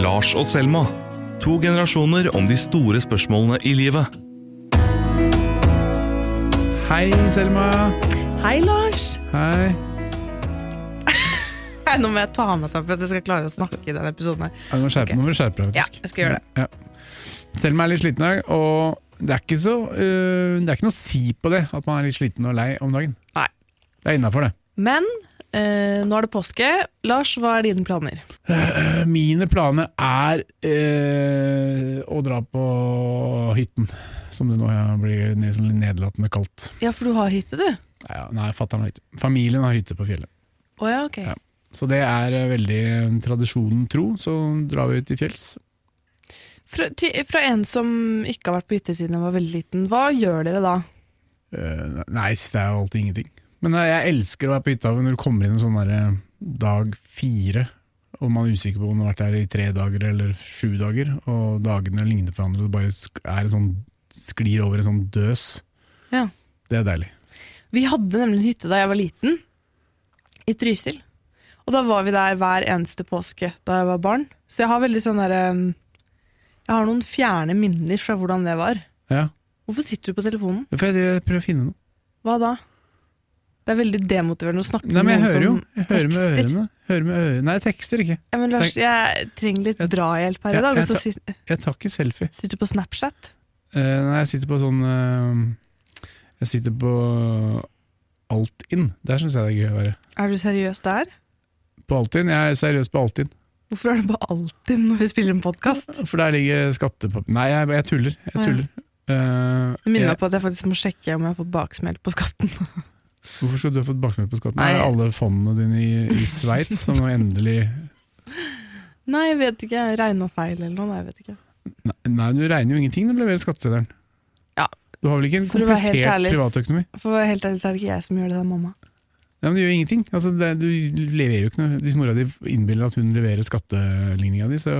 Lars og Selma. To generasjoner om de store spørsmålene i livet. Hei, Selma. Hei, Lars! Hei. Hei, Nå må jeg ta med seg for at jeg skal klare å snakke i denne episoden. her. Ja, du må skjerpe, okay. må skjerpe deg. faktisk. Ja, jeg skal gjøre det. Ja. Selma er litt sliten i dag, og det er, ikke så, uh, det er ikke noe å si på det at man er litt sliten og lei om dagen. Nei. Det er innafor, det. Men eh, nå er det påske. Lars, hva er dine planer? Øh, Mine planer er øh, å dra på hytten, som det nå blir sånn nedlatende kalt. Ja, for du har hytte, du? Ja, nei fatter'n har hytte. Familien har hytte på fjellet. Oh, ja, ok. Ja. Så det er øh, veldig øh, tradisjonen tro, så drar vi ut til fjells. Fra, til, fra en som ikke har vært på hytte siden jeg var veldig liten, hva gjør dere da? Eh, nei, det er jo alltid ingenting. Men eh, jeg elsker å være på hytta når du kommer inn en sånn der, dag fire, og man er usikker på om du har vært der i tre dager eller sju dager, og dagene ligner på hverandre, og det bare er en sånn, sklir over en sånn døs. Ja. Det er deilig. Vi hadde nemlig en hytte da jeg var liten, i Trysil. Og da var vi der hver eneste påske da jeg var barn. Så jeg har veldig sånn derre Jeg har noen fjerne minner fra hvordan det var. Ja. Hvorfor sitter du på telefonen? For jeg prøver å finne noe. Hva da? Det er veldig demotiverende å snakke Nei, med jo. noen som Jeg hører med tekster. ørene. Hører med ørene. Nei, jeg tekster ikke. Ja, men Lars, jeg trenger litt Jeg- drahjelp her i dag. jeg jeg, så tar- Jeg tar ikke selfie. sitter du på Snapchat. Uh, nei, jeg sitter på sånn uh, Jeg sitter på Altinn. Der syns jeg det er gøy å være. Er du seriøs der? På Altinn. Jeg er seriøs på Altinn. Hvorfor er det på Altinn når vi spiller en podkast? For der ligger skattepapir Nei, jeg, tuller. Jeg tuller. Eh, Det minner meg på at jeg faktisk må sjekke om jeg har fått baksmell på skatten. Hvorfor skal du ha fått baksmell på skatten? Nei. Er det alle fondene dine i, i Sveits som nå endelig Nei, jeg vet ikke. Jeg regna feil eller noe. Nei, jeg vet ikke. Nei, nei, du regner jo ingenting når du leverer skatteseddelen. Ja. Du har vel ikke en For komplisert ærlig- privatøkonomi? For å være helt ærlig så er det ikke jeg som gjør det, det er mamma. Ja, men du gjør ingenting. Altså, det, du leverer jo ikke noe. Hvis mora di innbiller at hun leverer skatteligninga di, så,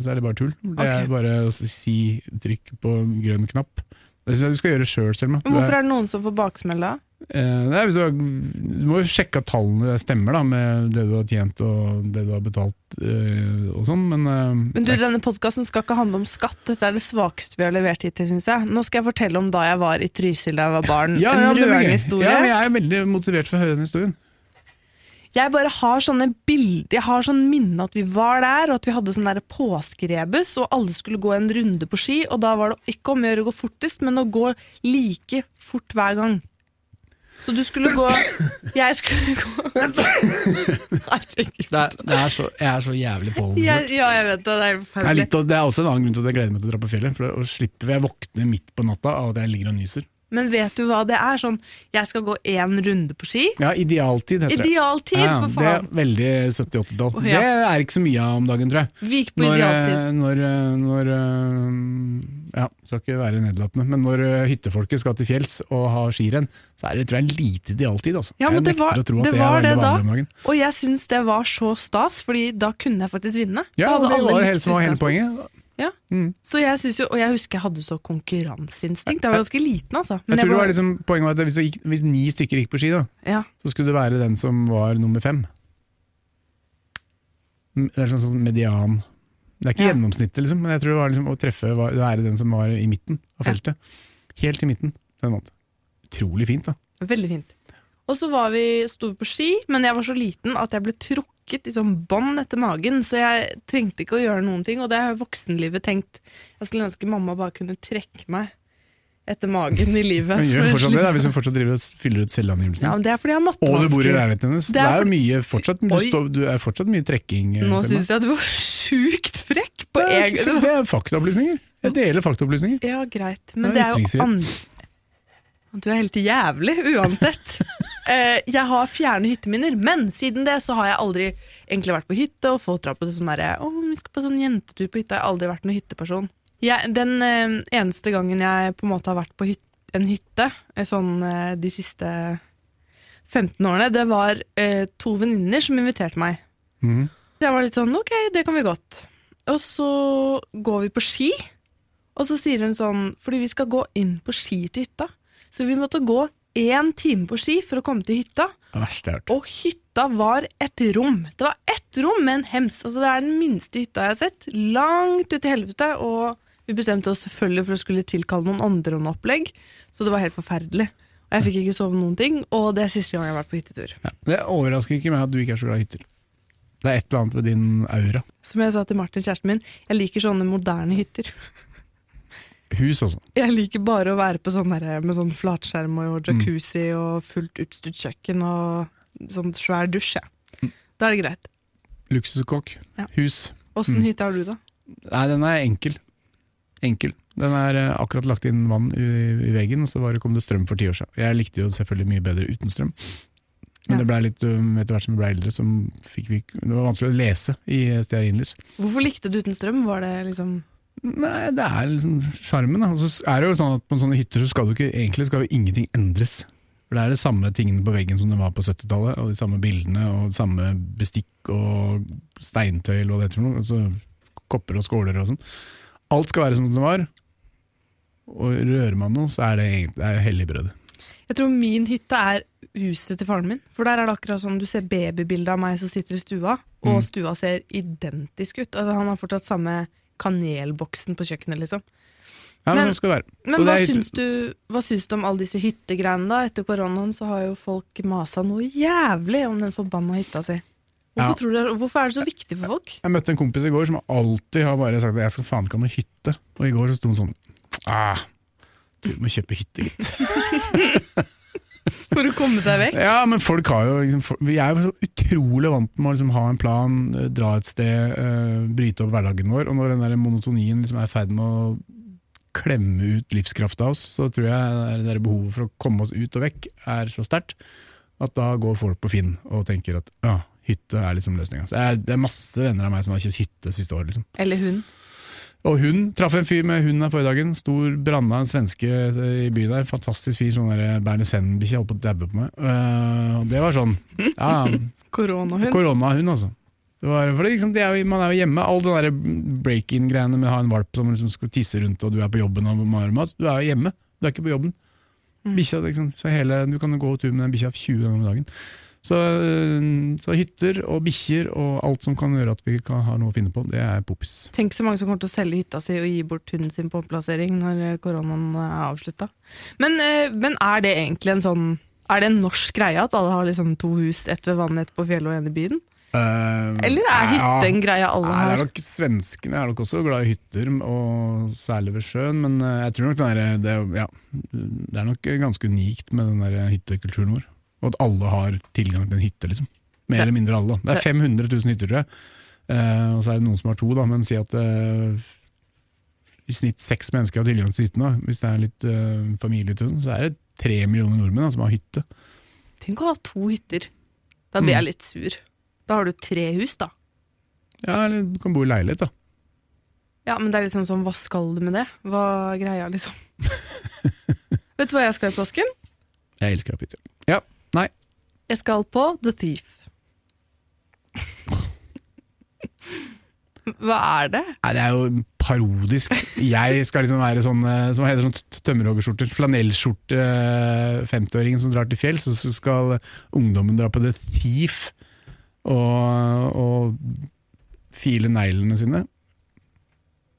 så er det bare tull. Det okay. er bare å si trykk på grønn knapp. Det synes jeg du skal gjøre sjøl, Selma. Men hvorfor er det noen som får baksmell da? Eh, hvis du, har, du må jo sjekke at tallene stemmer, da, med det du har tjent og det du har betalt eh, og sånn, men, eh, Men du, denne podkasten skal ikke handle om skatt. Dette er det svakeste vi har levert hittil, syns jeg. Nå skal jeg fortelle om da jeg var i Trysil da jeg var barn. ja, en ja, er rørende historie. Ja, men jeg er veldig motivert for å høre den historien. Jeg bare har sånne bilder, jeg har sånn minne at vi var der, og at vi hadde sånn der påskerebus, og alle skulle gå en runde på ski, og da var det ikke om å gjøre å gå fortest, men å gå like fort hver gang. Så du skulle gå Jeg skulle gå Herregud. Det er, det er så, jeg er så jævlig påholden. Jeg, ja, jeg vet det. Det er Det er, litt, det er også en annen grunn til at jeg gleder meg til å dra på fjellet. For å slippe Jeg våkner midt på natta av at jeg ligger og nyser. Men vet du hva det er? Sånn, jeg skal gå én runde på ski. Ja, idealtid heter det. Idealtid, for det er veldig 70-80-tall. Oh, ja. Det er ikke så mye av om dagen, tror jeg. Vik på Når, idealtid. eh, når, eh, når eh, Ja, skal ikke være nedlatende, men når hyttefolket skal til fjells og ha skirenn, så er det tror jeg lite idealtid. Altså. Ja, men jeg det var- det det, var det da. Og jeg syns det var så stas, Fordi da kunne jeg faktisk vinne. Ja, det var hele, hele poenget. Ja. Mm. Så jeg synes jo, Og jeg husker jeg hadde så konkurranseinstinkt. Jeg var ganske liten, altså. Jeg tror det var liksom, poenget var at hvis, gikk, hvis ni stykker gikk på ski, da, ja. så skulle det være den som var nummer fem. Mm, Det er sånn, sånn median Det er ikke Ja. gjennomsnittet, liksom, men jeg tror det var liksom å treffe var, være den som var i midten av Ja. Helt i midten. Den vant. Utrolig fint, da. Veldig fint. Og så var vi, sto vi på ski, men jeg var så liten at jeg ble trukket i sånn bånd etter magen, så jeg trengte ikke å gjøre noen ting, og det har voksenlivet tenkt. Jeg skulle ønske mamma bare kunne trekke meg etter magen i livet. Hun gjør fortsatt det, da, hvis hun fortsatt driver og fyller ut selvangivelsen. Ja, det er fordi jeg har og du bor i leiligheten hennes. Det Det er er, jo fordi- mye fortsatt, du, står, du er fortsatt mye trekking. eh, Nå syns jeg du var sjukt frekk på det, er, egen det er faktaopplysninger. Jeg deler faktaopplysninger. Ja, greit. Men Det det er er jo andre Du er helt jævlig, uansett. Eh, jeg har fjerne hytteminner, men siden det så har jeg aldri egentlig vært på hytte, og folk drar på det sånn derre Å, vi skal på sånn jentetur på hytta. Jeg har aldri vært noen hytteperson. Jeg, den eh, eneste gangen jeg på en måte har vært på hyt, en hytte, eh, sånn eh, de siste 15 årene, det var eh, to venninner som inviterte meg. Mm. Så jeg var litt sånn, ok, det kan vi godt. Og så går vi på ski, og så sier hun sånn, fordi vi skal gå inn på ski til hytta, så vi måtte gå én time på ski for å komme til hytta. Det verste jeg. Og hytta var et rom. Det var ett rom med en hems. Altså, det er den minste hytta jeg har sett. Langt ut i helvete. Og vi bestemte oss selvfølgelig for å skulle tilkalle noen andre om opplegg, så det var helt forferdelig. Og jeg fikk ikke sove noen ting, og det er siste gang jeg har vært på hyttetur. Ja. Det overrasker ikke meg at du ikke er så glad i hytter. Det er et eller annet ved din aura. Som jeg sa til Martin, kjæresten min, jeg liker sånne moderne hytter. Hus, altså. Jeg liker bare å være på sånn der, med sånn flatskjerm og jacuzzi og fullt utstyrt kjøkken og sånn svær dusj. Ja. Da er det greit. Luksuskokk. Ja. Hus. Åssen Mm. hytte har du, da? Nei, den er enkel. Enkel. Den er eh, akkurat lagt inn vann i, i veggen, og så var det, kom det strøm for ti år siden. Jeg likte jo selvfølgelig mye bedre uten strøm. Men Ja. det ble litt, um, etter hvert som vi ble eldre, vi Det var vanskelig å lese i stearinlys. Hvorfor likte du uten strøm? Var det liksom Nei, det er liksom sjarmen. Og så er det jo sånn at på sånne hytter så skal du ikke, egentlig skal jo ingenting endres. For det er de samme tingene på veggen som det var på 70-tallet, og de samme bildene og samme bestikk og steintøy hva det heter noe. Altså, kopper og skåler og sånn. Alt skal være som det var. Og rører man noe, så er det egentlig det er helligbrød. Jeg tror min hytte er huset til faren min. For der er det akkurat sånn du ser babybildet av meg som sitter i stua, og Mm. stua ser identisk ut. Altså, han har fortsatt samme kanelboksen på kjøkkenet, liksom. Ja, men, Men-. Men hva er syns, du, hva syns du om alle disse hyttegreiene, da? Etter koronaen så har jo folk masa noe jævlig om den forbanna hytta si. Hvorfor, Ja. tror du, det- hvorfor er det så viktig for folk? Jeg møtte en kompis i går som alltid har bare sagt at jeg skal faen ikke ha noe hytte. Og i går så sto han sånn ah, Du må kjøpe hytte, gitt. For å komme seg vekk? Ja, men folk har jo liksom, for- Vi er jo så utrolig vant med å liksom ha en plan, eh, dra et sted, eh, bryte opp hverdagen vår. Og når den der monotonien liksom er i ferd med å klemme ut livskrafta av oss, så tror jeg det der behovet for å komme oss ut og vekk er så sterkt at da går folk på Finn og tenker at ja, hytte er liksom løsninga. Det er masse venner av meg som har kjøpt hytte siste år. liksom. Eller hun. Og hun traff en fyr med hund her forrige dagen. Stor branna, en svenske eh, i byen der. Fantastisk fyr. Sånn der Bernesend-bikkje holdt på å dabbe på meg. Uh, det var sånn Ja, Koronahund. koronahund, altså. Det var, for det, liksom, det er jo, man er jo hjemme. All den der break-in-greiene med å ha en valp som liksom skal tisse rundt, og du er på jobben og mat. Du er jo hjemme, du er ikke på jobben. Mm. Bikkja, liksom, så hele, du kan gå tur med den bikkja 20 ganger om dagen. Så, øh, så hytter og bikkjer og alt som kan gjøre at vi kan ha noe å finne på, det er poppis. Tenk så mange som kommer til å selge hytta si og gi bort hunden sin på omplassering når eh, koronaen er avslutta. Men, eh, men er det egentlig en sånn Er det en norsk greie at alle har liksom to hus, ett ved vannet, ett på fjellet og en i byen? Eller er hytte en greie alle har? det er nok Svenskene er nok også glad i hytter, og særlig ved sjøen. Men jeg tror nok den der, det, er ja, det er nok ganske unikt med den der hyttekulturen vår. Og at alle har tilgang til en hytte, liksom. Mer eller mindre alle. da. Det er 500 000 hytter, tror jeg. Eh, og så er det noen som har to, da, men si at eh, i snitt seks mennesker har tilgang til hyttene. Hvis det er litt uh, familietur, så er det tre millioner nordmenn da, som har hytte. Tenk å ha to hytter. Da blir Mm. jeg litt sur. Da har du tre hus, da. Ja, eller du kan bo i leilighet, da. Ja, men det er liksom sånn, hva skal du med det? Hva er greia, liksom? Vet du hva jeg skal i påsken? Jeg elsker ha. Ja, nei. Jeg skal på The Thief. Hva er det? Nei, det er jo parodisk. Jeg skal liksom være sånn eh, som heter sånn tømmerhoggerskjorter. Flanellskjorte, eh, 50-åringen som drar til fjells, og så skal ungdommen dra på The Thief og, og file neglene sine.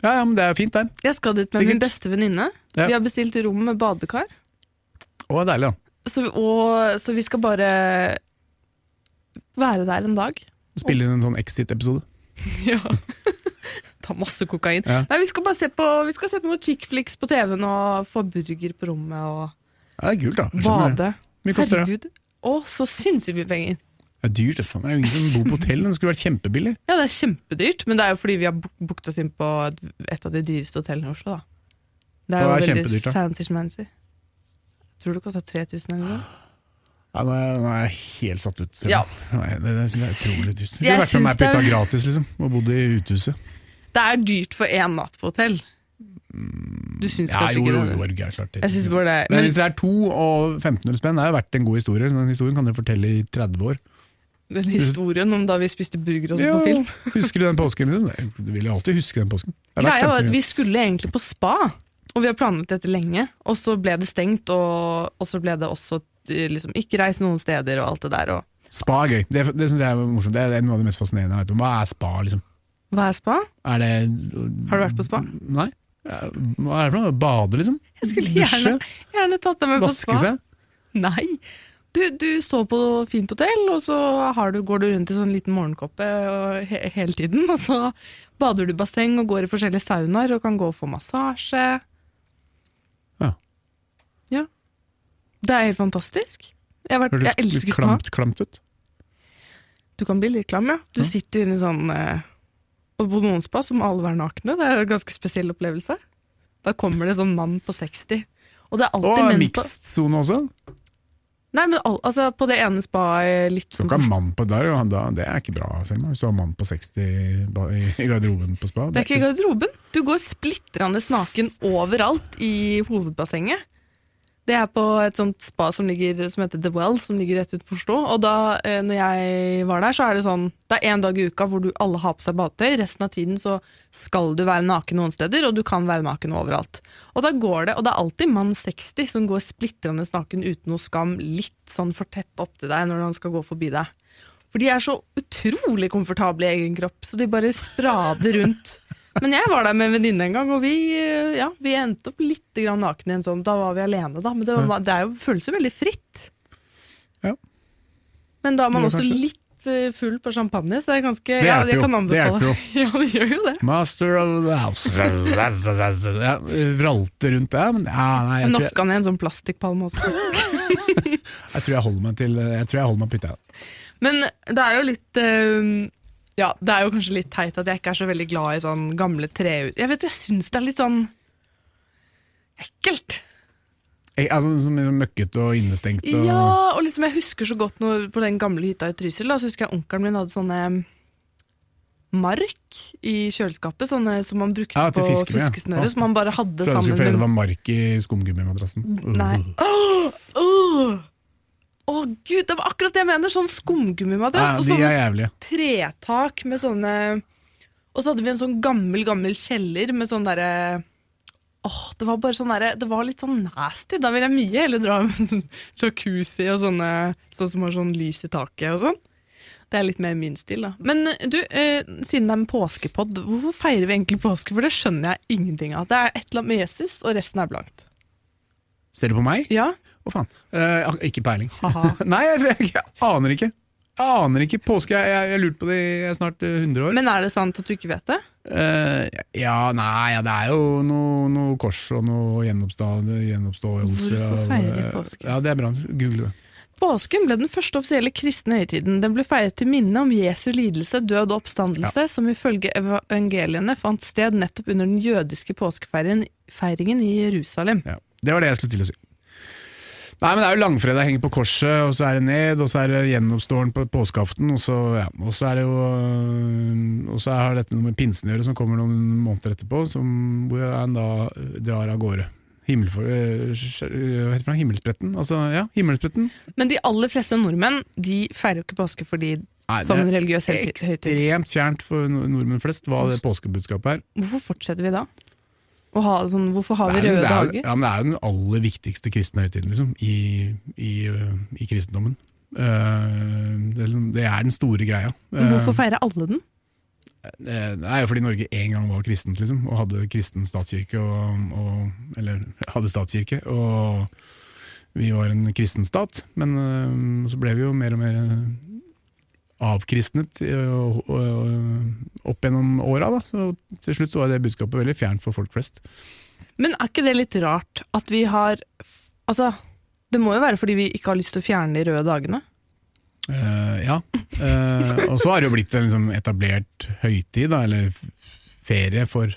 Ja, ja, men det er fint, der. Jeg skal dit med min Sikkert. beste venninne. Ja. Vi har bestilt rom med badekar. Å, deilig, da. Så, og, så vi skal bare være der en dag. Spille inn en sånn Exit-episode. Ja. Ta masse kokain. Ja. Nei, vi skal bare se på, vi skal se på noen chick flicks på TV-en og få burger på rommet og Ja, det er kult, da. Det. bade. Mye koster det? Å, så sinnssykt mye penger. Det er dyrt. det, faen. Det er jo ingen som bor på hotell. Det skulle vært kjempebillig. Ja, det er kjempedyrt, men det er jo fordi vi har book- booket oss inn på et, av de dyreste hotellene i Oslo, da. Det er jo er veldig fancy-schmancy. Tror det kosta 3000 eller noe. Ja, nå, er jeg, helt satt ut. Ja. Nei, det, det, jeg er utrolig dyst. Er skulle vært sånn der er- gratis, liksom. Og bodd i uthuset. Det er dyrt for én natt på hotell. Du syns Ja, kanskje jo, ikke det? jo, det? er klart det. Jeg synes bare det. Men Men hvis det er to og 1500 spenn, det er jo verdt en god historie. Den historien kan dere fortelle i 30 år. den historien om da vi spiste burger og sånn Ja, på film Husker du den påsken? Liksom? Du vil jo alltid huske den påsken. Greia var at Vi skulle egentlig på spa, og vi har planlagt dette lenge. Og så ble det stengt, og, og så ble det også eh, liksom, ikke reise noen steder og alt det der. Og. Spa er gøy. Det, det syns jeg er morsomt. Det er noe av det mest fascinerende jeg vet om. Hva er spa, liksom? Hva er spa? Er det Har du vært på spa? Nei. Hva er det for noe? Bade, liksom? Jeg skulle gjerne, gjerne tatt deg med på spa. Vaske seg? Nei. Du, du så på fint hotell, og så har du, går du rundt i sånn liten morgenkoppe he hele tiden. Og så bader du i basseng og går i forskjellige saunaer og kan gå og få massasje. Ja. Ja. Det er helt fantastisk. Jeg, vært, jeg elsker spa. klamt, klamt ut. Du kan bli litt klam, ja. Du Ja. sitter inne i sånn eh, Og på noen spa som alle være nakne. Det er en ganske spesiell opplevelse. Da kommer det sånn mann på 60. Og det er alltid Og menn på mixed-sone også. Nei, men al altså, på det ene spaet litt Så kan mann på der, da, det er ikke bra, Selma. Hvis du har mann på 60 i garderoben på spa. Det er ikke i garderoben. Du går splitrende naken overalt i hovedbassenget. Det er på et sånt spa som, ligger, som heter The Well, som ligger rett utenfor Stå. Og da eh, når jeg var der, så er det sånn Det er én dag i uka hvor du alle har på seg badetøy. Resten av tiden så skal du være naken noen steder, og du kan være naken overalt. Og da går det, og det er alltid mann 60 som går splitrende naken uten noe skam, litt sånn for tett opptil deg når han skal gå forbi deg. For de er så utrolig komfortable i egen kropp, så de bare sprader rundt. Men jeg var der med en venninne en gang, og vi, eh, ja, vi endte opp litt grann nakne i en sånn Da var vi alene, da. Men det, var, det er jo, føles jo veldig fritt. Ja. Men da er man også kanskje. litt eh, full på champagne, så det er ganske Det ja, hjelper jeg kan Det anbefale. jo. Ja, det gjør jo det. Master of the house. Ja, vralte rundt der, men ja, nei, jeg, jeg, ned en sånn plastikkpalme også. jeg tror jeg holder meg til Jeg tror jeg holder meg på hytta. Men det er jo litt eh, Ja, det er jo kanskje litt teit at jeg ikke er så veldig glad i sånn gamle trehus. Jeg vet, jeg syns det er litt sånn ekkelt. Jeg, altså, som er møkkete og innestengt. Og, Ja, og liksom jeg husker så godt når, på den gamle hytta i Trysil, da, så husker jeg onkelen min hadde sånne mark i kjøleskapet, sånne som man brukte Ja, på fiskene, ja. Som man bare hadde Trodde jeg skulle sammen fordi det var mark i skumgummimadrassen. Nei. Åh, åh! Å gud, det var akkurat det jeg mener! Sånn Ja, skumgummimadrass og de sånne jævlige. tretak med sånne Og så hadde vi en sånn gammel, gammel kjeller med sånn derre Åh, det var bare sånn derre Det var litt sånn nasty. Da vil jeg mye heller dra med sånn jacuzzi og sånne sånn som har sånn lys i taket og sånn. Det er litt mer min stil, da. Men du, eh, siden det er en påskepod, hvorfor feirer vi egentlig påske? For det skjønner jeg ingenting av. Det er et eller annet med Jesus, og resten er blankt. Ser du på meg? Ja? Å faen. Eh, ikke peiling. Nei, jeg, jeg, jeg aner ikke. Jeg aner ikke. Påske, jeg jeg har lurt på det i snart eh, 100 år. Men er det sant at du ikke vet det? Eh, ja, nei, ja, det er jo noe, noe kors og noe gjenoppstå- gjenoppståelse. Hvorfor av, feirer vi eh, påske? Ja, det er bra. Google det. Påsken ble den første offisielle kristne høytiden. Den ble feiret til minne om Jesu lidelse, død og oppstandelse, som ifølge evangeliene fant sted nettopp under den jødiske påskefeiringen i Jerusalem. Ja, det var det jeg skulle til å si. Nei, men Det er jo langfredag, henger på korset, og så er det ned, og så er det gjenoppståren på påskeaften, og så, ja, og så er det jo øh, Og så har dette noe med pinsen å gjøre, som kommer noen måneder etterpå, som, hvor han da øh, drar av gårde. Himmelfor, øh, hva heter det, himmelspretten? Altså, ja, himmelspretten. Men de aller fleste nordmenn de feirer jo ikke påske fordi Nei, som en religiøs høytid. ekstremt fjernt for nordmenn flest hva det påskebudskapet er. Hvorfor fortsetter vi da? Ha, sånn, hvorfor har vi røde det, er, dager? ja, men det er jo den aller viktigste kristne høytiden liksom, i, i, i kristendommen. Eh, det, er liksom- det er den store greia. Men Hvorfor Eh, feirer alle den? Eh, Det er jo fordi Norge en gang var kristent, liksom, og hadde kristen statskirke, og, og, eller hadde statskirke, og vi var en kristen stat, men så ble vi jo mer og mer avkristnet eh, opp gjennom åra, til slutt så var det budskapet veldig fjernt for folk flest. Men er ikke det litt rart at vi har Altså, det må jo være fordi vi ikke har lyst til å fjerne de røde dagene? Uh, ja. Uh, og så har det jo blitt en liksom, etablert høytid, da, eller ferie for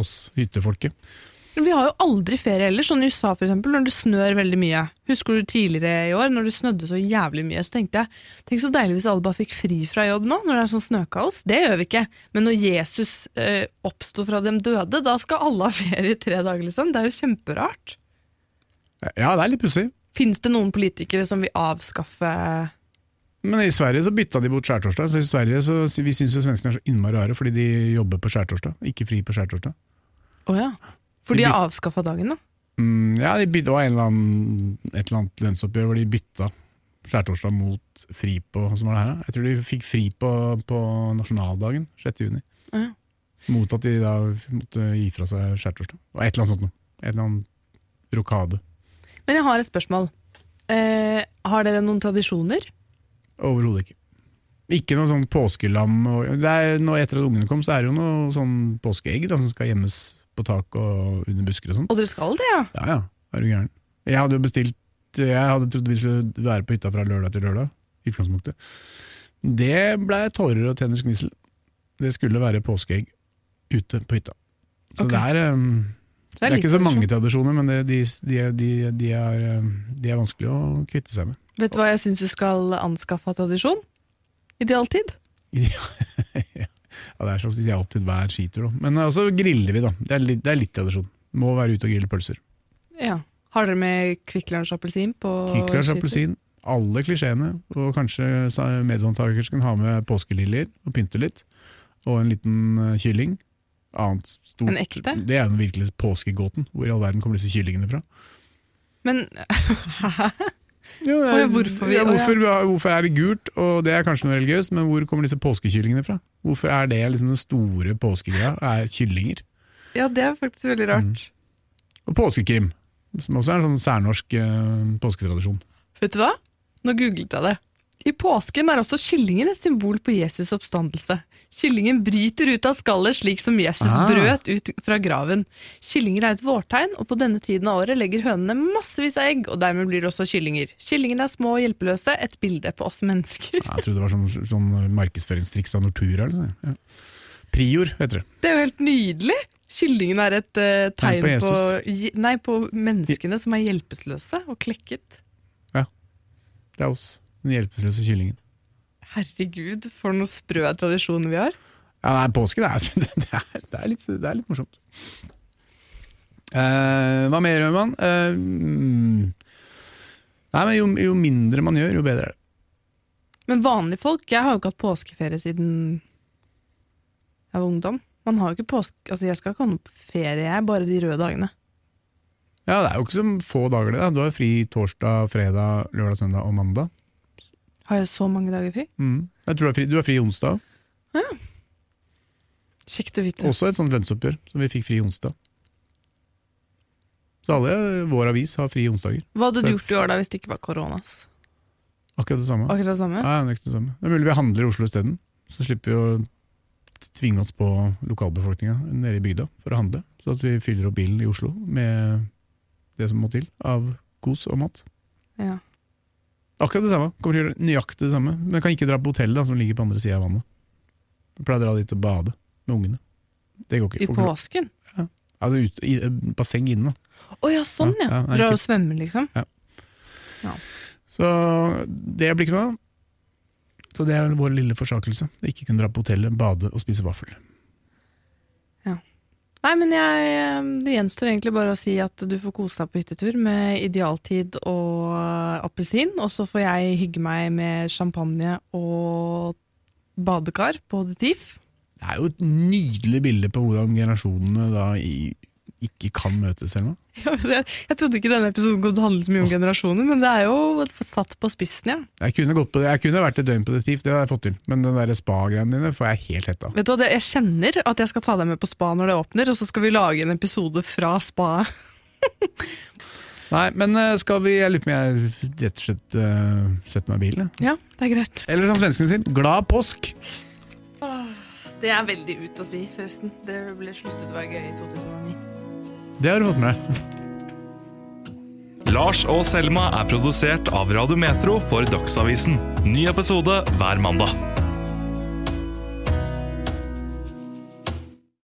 oss hyttefolket. Men Vi har jo aldri ferie ellers, sånn i USA for eksempel, når det snør veldig mye. Husker du tidligere i år, når det snødde så jævlig mye, så tenkte jeg tenk så deilig hvis alle bare fikk fri fra jobb nå, når det er sånn snøkaos. Det gjør vi ikke. Men når Jesus eh, oppsto fra dem døde, da skal alle ha ferie i tre dager, liksom. Det er jo kjemperart. Ja, det er litt pussig. Fins det noen politikere som vil avskaffe Men i Sverige så bytta de bort skjærtorsdag, så i Sverige så vi syns jo svenskene er så innmari rare fordi de jobber på skjærtorsdag, ikke fri på skjærtorsdag. Oh, ja. For De har avskaffa dagen, da. Mm, ja, de bytte, det var eller annen, et eller annet lønnsoppgjør hvor de bytta skjærtorsdag mot fri på som var det her. Jeg tror de fikk fri på, på nasjonaldagen, 6. juni. Ja. Mot at de da måtte gi fra seg skjærtorsdag. Og et eller annet sånt noe. En eller annen rokade. Men jeg har et spørsmål. Eh, har dere noen tradisjoner? Overhodet ikke. Ikke noe sånn påskelam. Og, er, nå etter at ungene kom, så er det jo noe sånn påskeegg da, som skal gjemmes på tak og under busker og sånn. Og dere skal det, ja? Ja ja, er du gæren. Jeg hadde jo bestilt Jeg hadde trodd vi skulle være på hytta fra lørdag til lørdag. i utgangspunktet. Det ble tårer og tenners gnissel. Det skulle være påskeegg ute på hytta. Så okay. det er um, Så Det er ikke så mange tradisjoner, men det, de, de, de, de, er, um, de er vanskelig å kvitte seg med. Vet du hva jeg syns du skal anskaffe av tradisjon? Idealtid. ja, det er sånn de alltid hver skitur. Da. Men også griller vi, da. Det er litt, det er litt tradisjon. Må være ute og grille pølser. Ja. Har dere med Kvikk Lunsj appelsin på Kvikk Lunsj appelsin, alle klisjeene. Og kanskje medvantaker kan ha med påskeliljer og pynte litt. Og en liten eh, kylling. Annet stort. En ekte? Det er den virkelige påskegåten. Hvor i all verden kommer disse kyllingene fra? Men Jo, er, ja, hvorfor vi- ja. hvorfor, hvorfor er det gult, og det er kanskje noe religiøst, men hvor kommer disse påskekyllingene fra? Hvorfor er det liksom den store påskegreia? Er kyllinger? Ja, det er faktisk veldig rart. Mm. Og påskekrim, som også er en sånn særnorsk uh, påsketradisjon. Vet du hva? Nå googlet jeg det. I påsken er også kyllingen et symbol på Jesus oppstandelse. Kyllingen bryter ut av skallet slik som Jesus Ah. brøt ut fra graven. Kyllinger er et vårtegn, og på denne tiden av året legger hønene massevis av egg, og dermed blir det også kyllinger. Kyllingene er små og hjelpeløse, et bilde på oss mennesker. Jeg trodde det var sånn, sånn markedsføringstriks av Nortura. Eller sånn. ja. Prior heter det. Det er jo helt nydelig! Kyllingen er et uh, tegn på på, nei, på menneskene som er hjelpeløse og klekket. Ja. Det er oss, den hjelpeløse kyllingen. Herregud, for noen sprø tradisjoner vi har. Ja, nei, påske det er, det er, det er, litt, det er litt morsomt. Uh, hva mer gjør man? Mm, nei, men jo, jo mindre man gjør, jo bedre er det. Men vanlige folk, jeg har jo ikke hatt påskeferie siden jeg var ungdom. Man har jo ikke påske, altså Jeg skal ikke ha noen ferie, jeg, bare de røde dagene. Ja, Det er jo ikke så få dager, det. da. Du har fri torsdag, fredag, lørdag, søndag og mandag. Har jeg så mange dager fri? Mm. Jeg tror du har fri, du har fri onsdag. Kjekt å vite. Også et sånt lønnsoppgjør som vi fikk fri onsdag. Så alle vår avis har fri onsdager. Hva hadde du gjort i år da hvis det ikke var korona? Akkurat det samme. Akkurat det samme? Nei, det er det samme. Det er mulig vi handler i Oslo isteden. Så slipper vi å tvinge oss på lokalbefolkninga nede i bygda for å handle. Så at vi fyller opp bilen i Oslo med det som må til av kos og mat. Ja. Akkurat det samme. Kommer til å gjøre nøyaktig det samme. Men kan ikke dra på hotellet da, som ligger på andre sida av vannet. Jeg pleier å dra dit og bade med ungene. Det går ikke. I påsken? Altså ut, i eh, basseng inne. da. oh, ja, sånn ja! Ja, ja, Dra og svømme, liksom? Så det blir ikke noe av. Så det er vår lille forsakelse. Ikke kunne dra på hotellet, bade og spise vaffel. Nei, men jeg, eh, det gjenstår egentlig bare å si at du får kose deg på hyttetur med idealtid og appelsin, og så får jeg hygge meg med champagne og badekar på The Thief. Det er jo et nydelig bilde på hvordan generasjonene da i, ikke kan møtes Selma? Jeg, trodde ikke denne episoden kunne til handle så mye om generasjoner, men det er jo satt på spissen, ja. Jeg kunne, gått på det. jeg kunne vært et døgn på det TIF, det hadde jeg fått til. Men den der spa-greiene dine får jeg helt hetta. Vet du hva, Jeg kjenner at jeg skal ta deg med på spa når det åpner, og så skal vi lage en episode fra spaet. Nei, men eh, skal vi Jeg lurer på om jeg rett og slett uh, setter meg i bilen. Ja, det er greit. Eller som svenskene sier, glad påsk! Det er veldig ut å si, forresten. Det ble sluttet å være gøy i 2009. Det har du fått med deg. Lars og Selma er produsert av Radio Metro for Dagsavisen. Ny episode hver mandag.